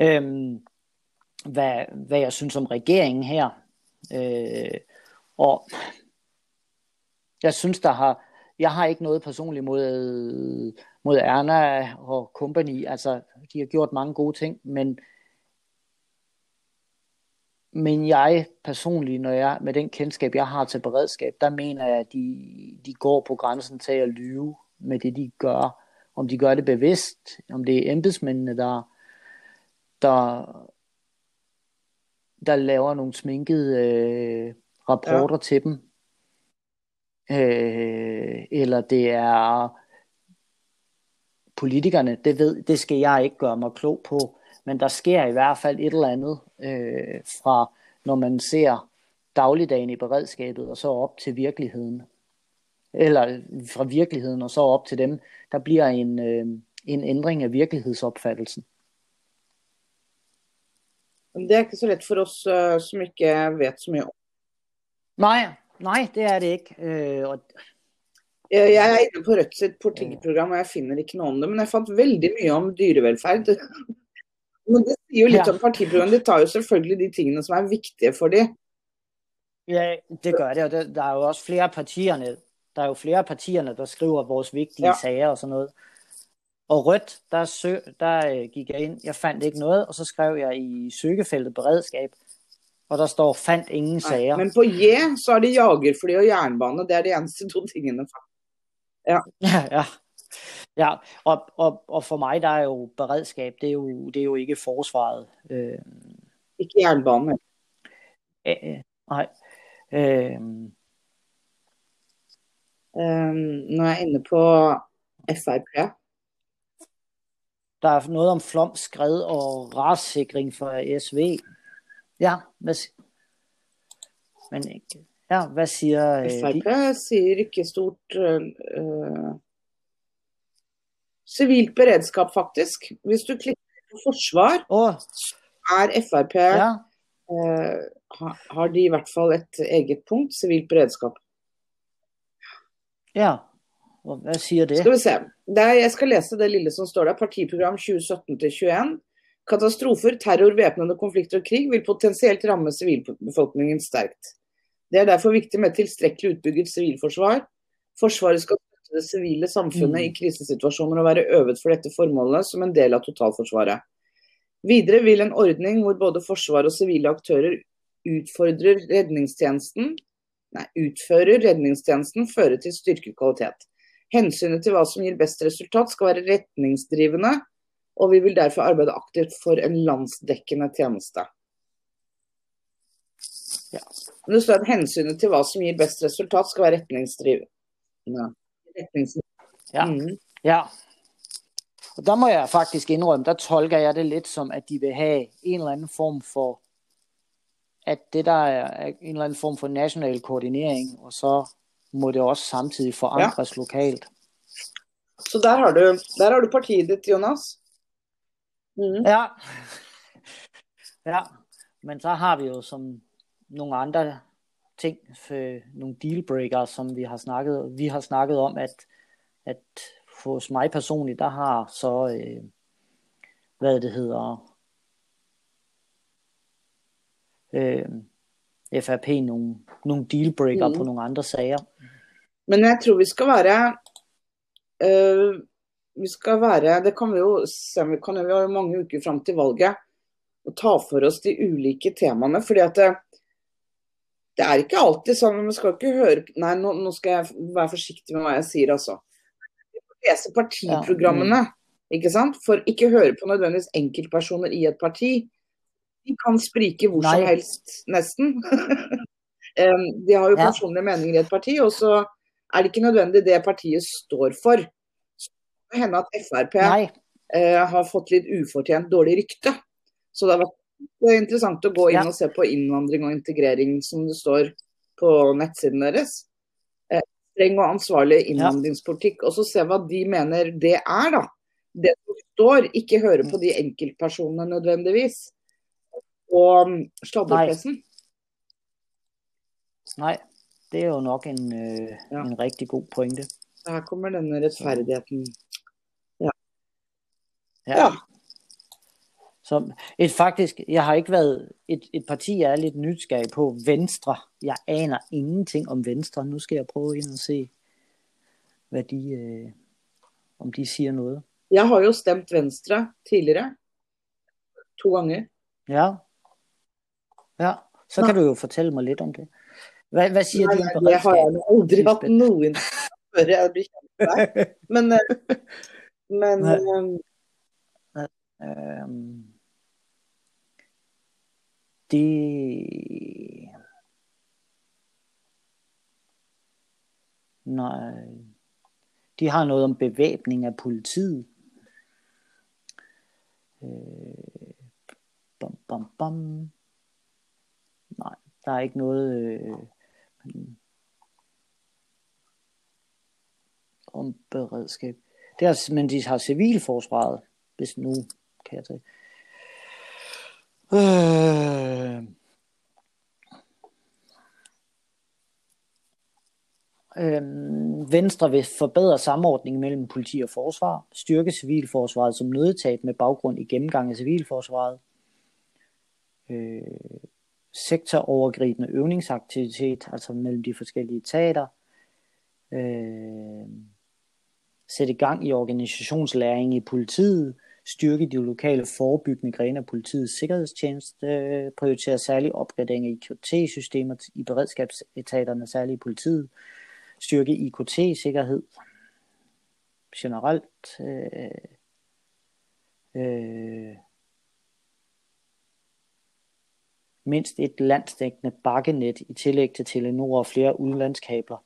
øh, hvad, hvad jeg synes om regeringen her. Øh, og jeg synes, der har, jeg har ikke noget personligt mod, mod Erna og company. Altså, de har gjort mange gode ting, men men jeg personligt, når jeg med den kendskab, jeg har til beredskab, der mener jeg, at de, de går på grænsen til at lyve med det, de gør. Om de gør det bevidst, om det er embedsmændene, der, der, der laver nogle sminkede øh, rapporter ja. til dem, øh, eller det er politikerne, det, ved, det skal jeg ikke gøre mig klog på, men der sker i hvert fald et eller andet øh, fra, når man ser dagligdagen i beredskabet, og så op til virkeligheden. Eller fra virkeligheden, og så op til dem. Der bliver en, øh, en ændring af virkelighedsopfattelsen. Det er ikke så lett for oss eh, som ikke vet så mye om Nej, nej, det er det ikke. Øh, og, Jeg er inne på Rødt sitt partiprogram, og jeg finner ikke noe om det. Men jeg fant veldig mye om dyrevelferd. [LAUGHS] Men det sier jo litt Ja. om partiprogrammet. De tar jo selvfølgelig de tingene som er viktige for dem. ja, det gør det, og der, der er jo også flere partierne, der er jo flere partierne, der skriver vores vigtige Ja. sager og sådan noget. Og rødt, der, sø, der øh, gik jeg ind, jeg fandt ikke noget, og så skrev jeg i søgefeltet beredskab, og der står, fandt ingen sager. Men på J så er det jagerfly og jernbane. Det er de eneste to tingene. [LAUGHS] Ja, ja. Ja, og, og, og for mig, der er jo beredskab, det er jo, det er jo ikke forsvaret. Øh, Ikke jernbane. øh, nej. Øh, Um, nå er jeg inne på Frp. der er noget om flom, skred og rassikring for SV. Ja, hvad, men ikke. Ja, hvad siger øh, Frp de? sier ikke stort uh, Sivilt beredskap, faktisk. Hvis du klikker på forsvar, Åh, er Frp ja, eh, ha- har de i hvert fall et eget punkt, sivilt beredskap. ja. Hvad siger det? Skal vi se. Det er, jeg skal lese det lille som står der. Partiprogram 2017-21. Katastrofer, terror, væpnede konflikter og krig vil potensielt ramme sivilbefolkningen sterkt. Det er derfor viktig med tilstrekkelig utbygget sivilforsvar. Forsvaret skal støtte det sivile samfunnet Mm. i krisesituasjoner og være øvet for dette formålet som en del av totalforsvaret. Videre vil en ordning hvor både forsvar og sivile aktører utfordrer redningstjenesten, nei, utfører redningstjenesten føre til styrket kvalitet. Hensynet til hva som gir best resultat skal være retningsdrivende, og vi vil derfor arbeide aktivt for en landsdekkende tjeneste. Ja. Det står at hensynet til hva som gir best resultat skal være retningsdrivende. Ja. Mm. Ja. Og der må jeg faktisk indrømme, der tolker jeg det lidt som, at de vil have en eller anden form for, at det der er en eller anden form for national koordinering, og så må det også samtidig forankres ja. lokalt. Så der har, du, der har du partiet ditt, Jonas. Mm. Ja. [LAUGHS] ja, men så har vi jo som nogle andre ting, for nogle dealbreakere, som vi har snakket, vi har snakket om, at, at hos mig personligt, der har så, øh, hvad det hedder, øh, FRP nogle, nogle dealbreakere mm. på nogle andre sager. Men jeg tror vi skal være øh, Vi skal være Det kan vi jo se vi kan, vi har jo mange uker fram til valget. Og ta for oss de ulike temaene. fordi at det, det er ikke alltid sånn Man skal ikke høre Nei, nå, nå skal jeg være forsiktig med hva jeg sier, altså. Lese partiprogrammene, ja. mm. ikke sant? For ikke høre på nødvendigvis enkeltpersoner i et parti. De kan sprike hvor Nei. som helst, nesten. [LAUGHS] de har jo ja. personlige meninger i et parti, og så er det ikke nødvendig det partiet står for. Så det kan hende at Frp eh, har fått litt ufortjent dårlig rykte. Så det har vært interessant å gå inn ja. og se på innvandring og integrering, som det står på nettsiden deres. Eh, streng og ansvarlig innvandringspolitikk. Og så se hva de mener det er, da. Det som står. Ikke høre på de enkeltpersonene nødvendigvis. Og sladrepressen. Nei. Det er jo nok en, øh, ja. en rigtig god pointe. Her kommer denne rettferdigheten. Ja. ja. ja. Så et faktisk, jeg har ikke været, et, et parti jeg er lidt nysgerrig på, Venstre. Jeg aner ingenting om Venstre. Nu skal jeg prøve ind og se, hvad de, øh, om de siger noget. Jeg har jo stemt Venstre tidligere. To gange. Ja. Ja, så Nå. kan du jo fortælle mig lidt om det. Hva, hva sier nei, din beredskap? Det har jeg aldri hatt noen før jeg blir kjent med deg. Men, men um, de Nej. De har noget om bevæbning af politiet. Øh, bam, bam, bam. Nej, der er ikke noget... Øh, om beredskab. Det er, altså, men de har civilforsvaret, hvis nu kan jeg tage. Øh, øh, Venstre vil forbedre samordningen mellem politi og forsvar, styrke civilforsvaret som nødetat med baggrund i gennemgang af civilforsvaret, øh, sektorovergribende øvningsaktivitet, altså mellem de forskellige teater, øh, sætte gang i organisationslæring i politiet, styrke de lokale forebyggende grene af politiets sikkerhedstjeneste, prioritere særlig opgradering af IKT-systemer i beredskabsetaterne, særligt i politiet, styrke IKT-sikkerhed generelt, øh, øh, mindst et landsdækkende bakkenet i tillæg til Telenor og flere udenlandskabler.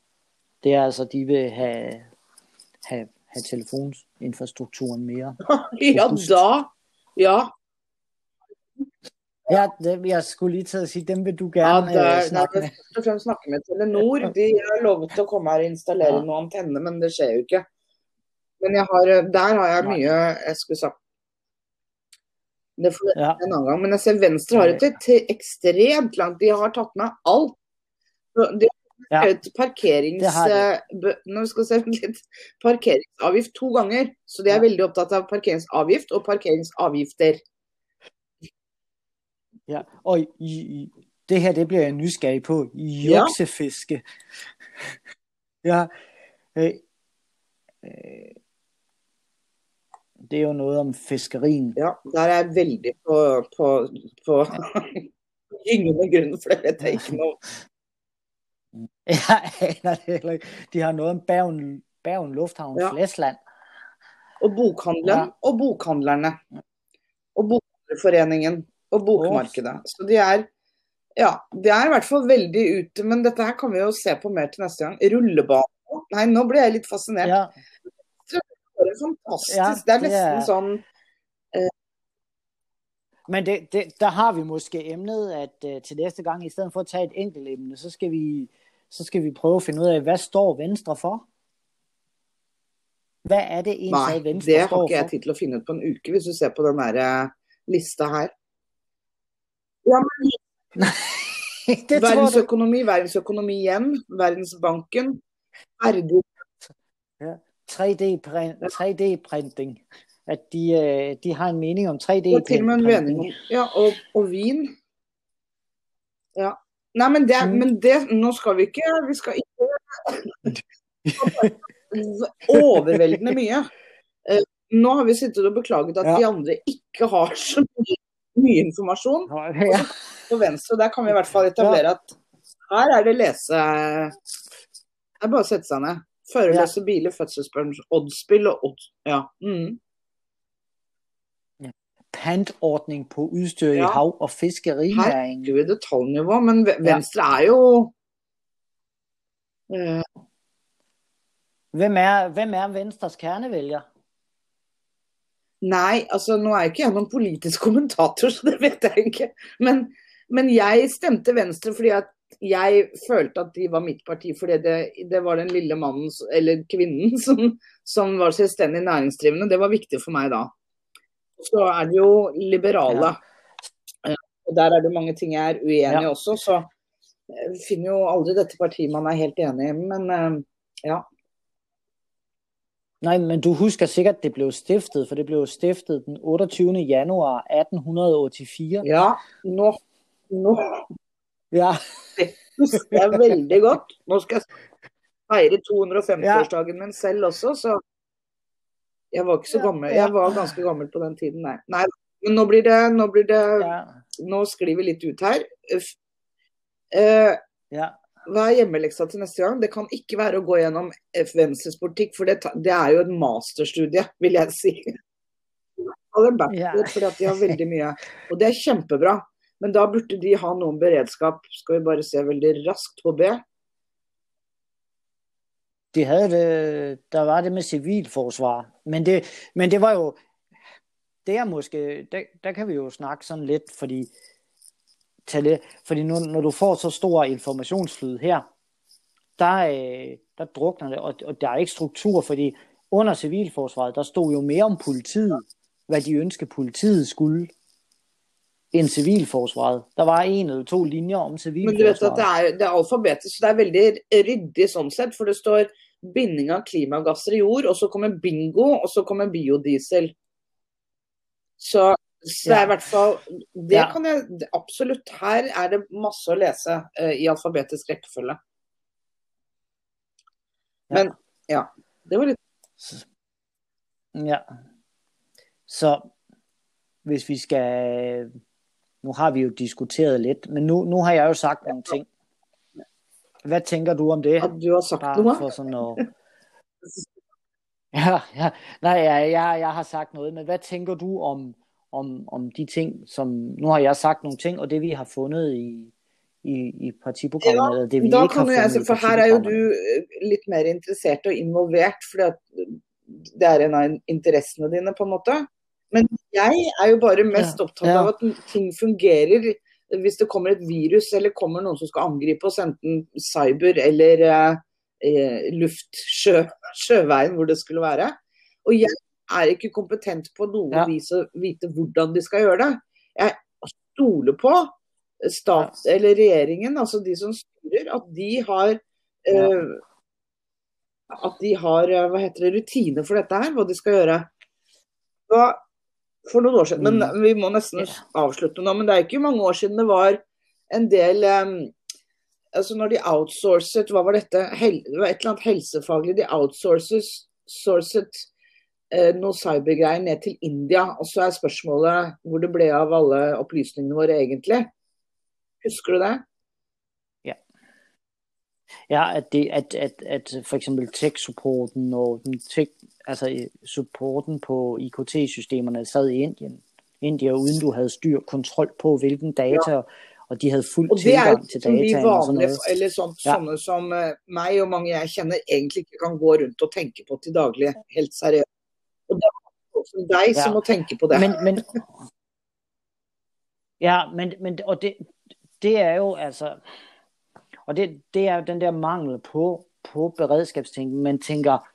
Det er altså, de vil have, have, have telefoninfrastrukturen mere. [LAUGHS] ja, da. Ja. Ja, det, jeg skulle lige til at sige, dem vil du gerne ja, der, uh, snakke med. Og fremst snakke med Telenor. De har lovet å komme her og installere ja. noe antenne, men det skjer jo ikke. Men jeg har, der har jeg mye jeg skulle sagt. Det får ja. en annen gang. Men jeg ser Venstre har et ekstremt langt De har tatt med alt. De har ja. parkerings, nå skal se [LAUGHS] litt, parkeringsavgift to ganger. Så de er ja. veldig opptatt av parkeringsavgift og parkeringsavgifter. Ja, og det her det bliver jeg nysgerrig på. Juksefiske. Ja. [LAUGHS] ja. Øh, det er jo noget om fiskerien. Ja, der er jeg veldig på, på, på [LAUGHS] gyngende grunn, for det vet jeg ikke noe [LAUGHS] Ja, De har noget om Bergen, Bergen Lufthavn, ja. Flesland. Og bokhandelen ja. og bokhandlerne. Og Bokhandlerforeningen og bokmarkedet. Så de er ja, de er i hvert fall veldig ute, men dette her kan vi jo se på mer til neste gang. Rullebane. Nei, nå blir jeg litt fascinert. Ja. Det er fantastisk. Ja, det er nesten sånn. Men det, det, der har vi måske emnet, at uh, til næste gang, i stedet for at tage et enkelt emne, så skal vi, så skal vi prøve at finde ud af, hvad står Venstre for? Hvad er det egentlig, Venstre står for? Nei, det har ikke jeg tid til å finne ut på en uke, hvis du ser på den der uh, lista her. Ja, men [LAUGHS] verdensøkonomi, verdensøkonomi igjen, Verdensbanken, Ergo ja. 3D-printing. At de, øh, de har en mening om 3D-printing. Ja, og, og vin. Ja. Nei, men det, mm. men det Nå skal vi ikke Vi skal ikke [LAUGHS] Overveldende mye. Eh, nå har vi sittet og beklaget at ja. de andre ikke har så mye, mye informasjon. Ja på venstre. Der kan vi i hvert fall etablere at her er det lese Det er bare å sette seg ned. Førerløse biler, fødselsbarn, oddsspill og odds... Ja. Mm. Pantordning på udstyr ja. i hav- og fiskerinæring. Her er det detaljnivå, men Venstre er jo uh... hvem, er, hvem er Venstres kernevælger? Nei, altså nå er ikke jeg noen politisk kommentator, så det vet jeg ikke. Men men jeg stemte Venstre fordi at jeg følte at de var mitt parti, fordi det, det var den lille mannen, eller kvinnen, [LAUGHS] som, som, var selvstendig næringsdrivende. Det var viktig for meg da. Så er det jo liberale. Ja. Eh, der er det mange ting jeg er uenig i ja. også, så jeg finner jo aldri dette partiet man er helt enig i. Men eh, ja. Nej, men du husker sikkert, det blev stiftet, for det blev stiftet den 28. januar 1884. Ja, nå nå ja. Det husker jeg veldig godt. Nå skal jeg feire 250-årsdagen min selv også, så jeg var ikke så gammel. Jeg var ganske gammel på den tiden, nei. nei men nå blir det Nå, blir det, nå sklir vi litt ut her. Uh, ja. Hva er hjemmeleksa til neste gang? Det kan ikke være å gå gjennom Venstres politikk, for det, det, er jo et masterstudie, vil jeg si. Og det er fordi at de har veldig mye. Og det er kjempebra. Men da burde de ha noen beredskap. Skal vi bare se veldig raskt på B. De havde det, der var det med civilforsvar. Men det, men det var jo, det er måske, der, der kan vi jo snakke sådan lidt, fordi, tale, fordi nu, når du får så stor informationsflyd her, der, øh, der drukner det, og, og der er ikke struktur, fordi under civilforsvaret, der stod jo mere om politiet, hvad de ønskede politiet skulle end civilforsvaret. Der var en eller to linjer om civilforsvaret. Men du vet at det er, det er alfabetisk, så det er veldig ryddig sånn sett. For det står binding av klimagasser i jord, og så kommer bingo, og så kommer biodiesel. Så, så det er i hvert fall Det ja. kan jeg absolutt Her er det masse å lese uh, i alfabetisk rekkefølge. Men ja. Det var litt Ja. Så hvis vi skal nu har vi jo diskuteret lidt, men nu, nu har jeg jo sagt nogle ting. Hvad tænker du om det? Har du har sagt Bare? For sådan noget. [LAUGHS] Ja, ja. Nej, ja, jeg, jeg har sagt noget, men hvad tænker du om, om, om de ting, som, nu har jeg sagt nogle ting, og det vi har fundet i, i, i partiprogrammet, ja, eller det vi da ikke har fundet jeg, For her er jo du øh, litt mer interessert og involvert, fordi at det er en av interessene dine, på en måte. Men jeg er jo bare mest opptatt av at ting fungerer. Hvis det kommer et virus eller kommer noen som skal angripe oss, enten cyber eller eh, luft, sjø, sjøveien, hvor det skulle være. Og jeg er ikke kompetent på noe ja. vis å vite hvordan de skal gjøre det. Jeg stoler på stat eller regjeringen, altså de som styrer, at de har uh, at de har uh, hva heter det, rutiner for dette her, hva de skal gjøre. Da, for noen år siden, men vi må nesten avslutte nå, men det er ikke mange år siden det var en del um, altså Når de outsourcet, hva var dette? Hel, det var et eller annet helsefaglig. De outsourcet eh, noe cybergreier ned til India. Og så er spørsmålet hvor det ble av alle opplysningene våre egentlig. Husker du det? Ja. At, det, at, at, at for eksempel tech-supporten og den tech, altså supporten på IKT-systemerne sad i Indien. India, uden du havde styr kontrol på, hvilken data ja og de havde fuld tilgang til dataen. Og det er jo som de vanlige, eller sånn, ja. sånne som uh, meg og mange jeg kjenner, egentlig ikke kan gå rundt og tenke på til daglig, helt seriøst. Og det er også deg ja. som må tenke på det. Men, men, ja, men, men og det, det er jo altså, og det, det er den der mangel på, på beredskabstænkning. Man tænker,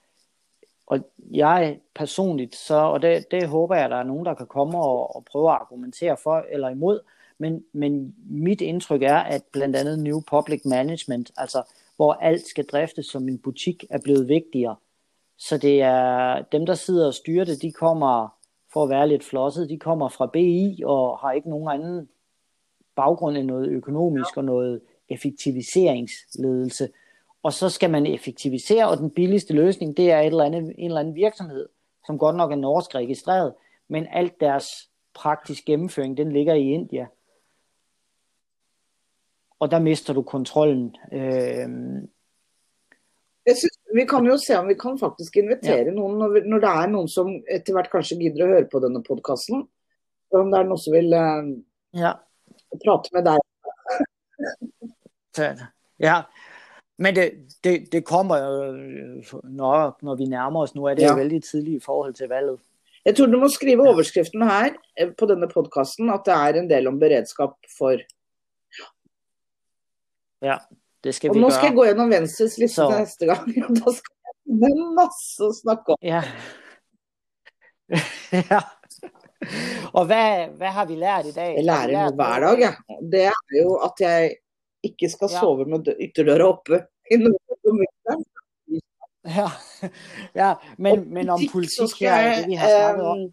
og jeg personligt, så, og det, det håber jeg, der er nogen, der kan komme og, og prøve at argumentere for eller imod, men, men mit indtryk er, at blandt andet New Public Management, altså hvor alt skal driftes som en butik, er blevet vigtigere. Så det er dem, der sidder og styrer det, de kommer, for at være lidt flosset, de kommer fra BI og har ikke nogen anden baggrund end noget økonomisk og noget effektiviseringsledelse. Og så skal man effektivisere, og den billigste løsning, det er et eller andet, en eller anden virksomhed, som godt nok er norsk registreret, men alt deres praktisk gennemføring, den ligger i India og der mister du kontrollen. Øh, jeg synes, vi kan jo se om vi kan faktisk invitere ja. noen, når, vi, når, det er noen som etter hvert kanskje gidder å høre på denne podkasten. Om det er noen som vil uh, ja. prate med deg. [LAUGHS] ja, men det, det, det kommer jo når, når vi nærmer oss. Nå er det ja. jo veldig tidlig i forhold til valget. Jeg tror du må skrive overskriften her eh, på denne podkasten at det er en del om beredskap for Ja, det skal og vi gøre. skal jeg gå gjennom Venstres liste Så. neste gang, og [LAUGHS] da skal jeg ha masse å snakke om. Ja. [LAUGHS] ja. Og hvad, hvad har vi lært i dag? Jeg lærer noe hver dag, jeg. Ja. Det er jo at jeg ikke skal ja. sove med ytterdøra oppe. Ja, ja men, men om politik her, det vi har snakket om.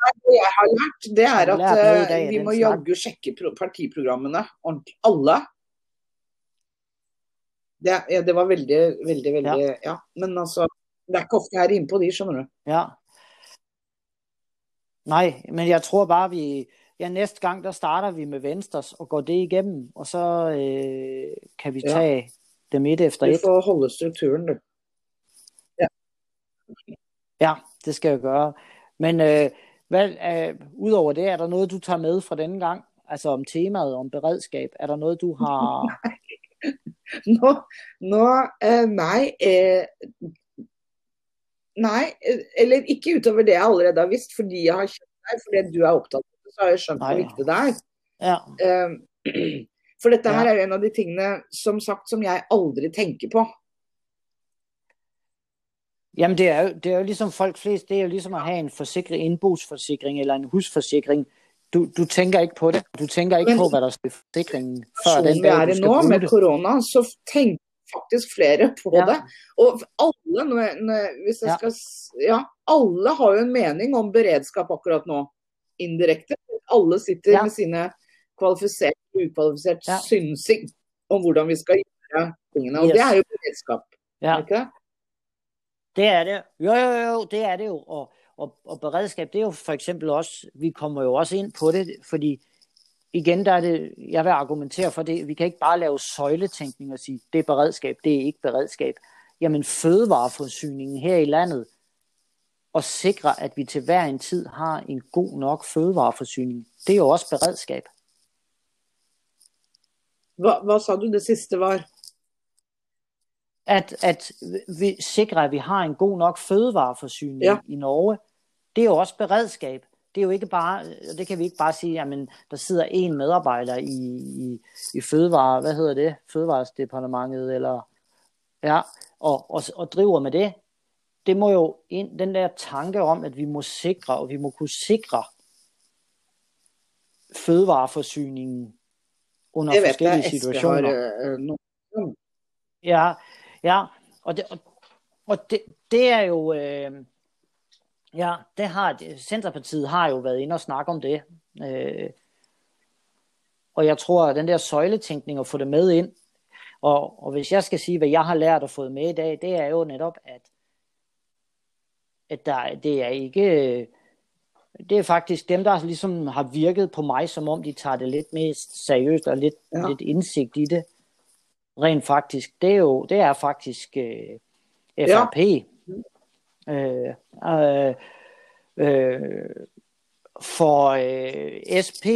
Det jeg har lært, det er at uh, vi må jaggu sjekke partiprogrammene ordentlig. Alle. Det, ja, det var veldig, veldig, veldig ja. ja. Men altså, det er ikke ofte jeg er inne på de, skjønner du. Ja. Nej, men jeg tror bare, vi... Ja, næste gang, der starter vi med Venstres og går det igennem, og så øh, kan vi tage ja. dem et efter et. Du får holde strukturen, du. Ja. Ja, det skal jeg gøre. Men øh, hvad, øh, Udover det, er der noget, du tager med fra denne gang? Altså om temaet, om beredskab. Er der noget, du har... [LAUGHS] nå, nå eh, nei. Eh, nei, eller ikke utover det jeg allerede har visst, fordi jeg har kjent deg, fordi du er det, så har jeg skjønt hvor viktig det er. Ja. Eh, [CLEARS THROAT] for dette her er en av de tingene som sagt som jeg aldri tenker på. Jamen det er, jo, det er jo ligesom folk flest, det er jo ligesom at have en forsikring, indbogsforsikring eller en husforsikring. Du, du tænker ikke på det. Du tænker ikke Men, på, hvad der skal forsikringen, før den dag, du skal nå, med corona, så tænker faktisk flere på ja. det. Og alle, hvis jeg skal, ja, alle har jo en mening om beredskap akkurat nå, indirekte. Alle sitter ja. med sine kvalifisert og ukvalifisert ja. synsing om hvordan vi skal gjøre tingene. Og yes. det er jo beredskap. Ja. Ikke det? Det er det. Jo, jo, jo, det er det jo. Og, og, og beredskab, det er jo for eksempel også, vi kommer jo også ind på det, fordi igen, der er det, jeg vil argumentere for det, vi kan ikke bare lave søjletænkning og sige, det er beredskab, det er ikke beredskab. Jamen fødevareforsyningen her i landet, og sikre, at vi til hver en tid har en god nok fødevareforsyning, det er jo også beredskab. Hvad, hvad sa du det sidste var? at, at vi sikrer, at vi har en god nok fødevareforsyning ja. i Norge. Det er jo også beredskab. Det er jo ikke bare, det kan vi ikke bare sige, jamen, der sidder en medarbejder i, i, i fødevare, hvad hedder det, fødevaresdepartementet, eller, ja, og, og, og driver med det. Det må jo ind, den der tanke om, at vi må sikre, og vi må kunne sikre fødevareforsyningen under forskellige situationer. Jeg vet, Ja, ja, og det, og, og det, det er jo, øh, ja, det har, Centerpartiet har jo været inde og snakke om det, øh, og jeg tror, at den der søjletænkning at få det med ind, og, og hvis jeg skal sige, hvad jeg har lært og fået med i dag, det er jo netop, at, at der, det er ikke, det er faktisk dem, der ligesom har virket på mig, som om de tager det lidt mere seriøst og lidt, ja. lidt indsigt i det. Rent faktisk, det er jo, det er faktisk øh, FRP. Ja. Øh, øh, øh, for øh, SP,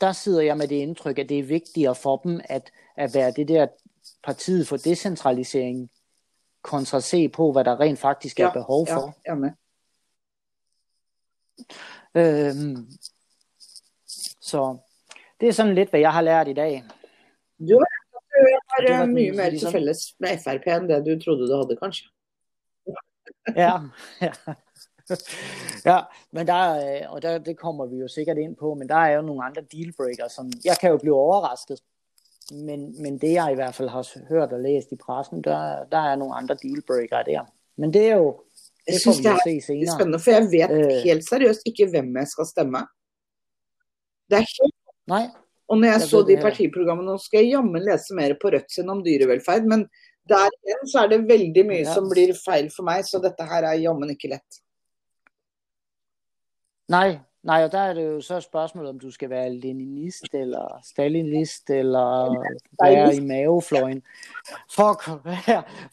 der sidder jeg med det indtryk, at det er vigtigere for dem at, at være det der partiet for decentralisering, kontra se på, hvad der rent faktisk ja, er behov for. Ja, jeg med. Øhm, så det er sådan lidt, hvad jeg har lært i dag. Du har mye mer til fælles med FRP end det du troede, du havde, kanskje. ja, [LAUGHS] ja. ja, men der, øh, og der, det kommer vi jo sikkert ind på, men der er jo nogle andre dealbreakers, som jeg kan jo blive overrasket, men, men det jeg i hvert fald har hørt og læst i pressen, der, der er nogle andre dealbreaker der. Men det er jo, det jeg synes det er se spændende, for jeg ved øh, helt seriøst ikke, hvem jeg skal stemme. Det er helt... Nej. Og når jeg, jeg så de partiprogrammene, nå skal jeg jammen læse mer på Rødt sin om dyrevelfærd, men der igjen så er det veldig mye ja. som blir feil for mig, så dette her er jammen ikke let. Nej, nej, og der er det jo så et spørgsmål, om du skal være leninist, eller stalinist, eller være i mavefløjen, for at,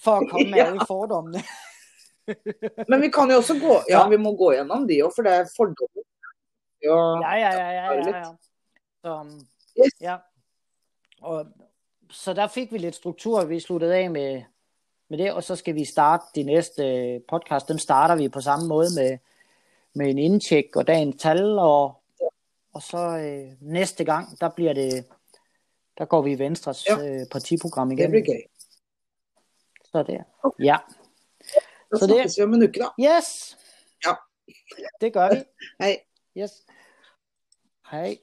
for at komme [LAUGHS] med ja. alle fordommene. Men vi kan jo også gå, ja, vi må gå gjennom de også, for det er fordommer. Ja, ja, ja, ja, ja, ja. Så, yes. ja. Og, så der fik vi lidt struktur, vi sluttede af med, med det, og så skal vi starte de næste podcast. Dem starter vi på samme måde med, med en indtjek og dagens tal, og, og så øh, næste gang, der bliver det, der går vi i Venstres ja. øh, partiprogram igen. Det bliver gøy. Så det okay. Ja. Da så snakkes vi om en uke, da. Yes. Ja. Det gør vi. [LAUGHS] Hej. Yes. Hej.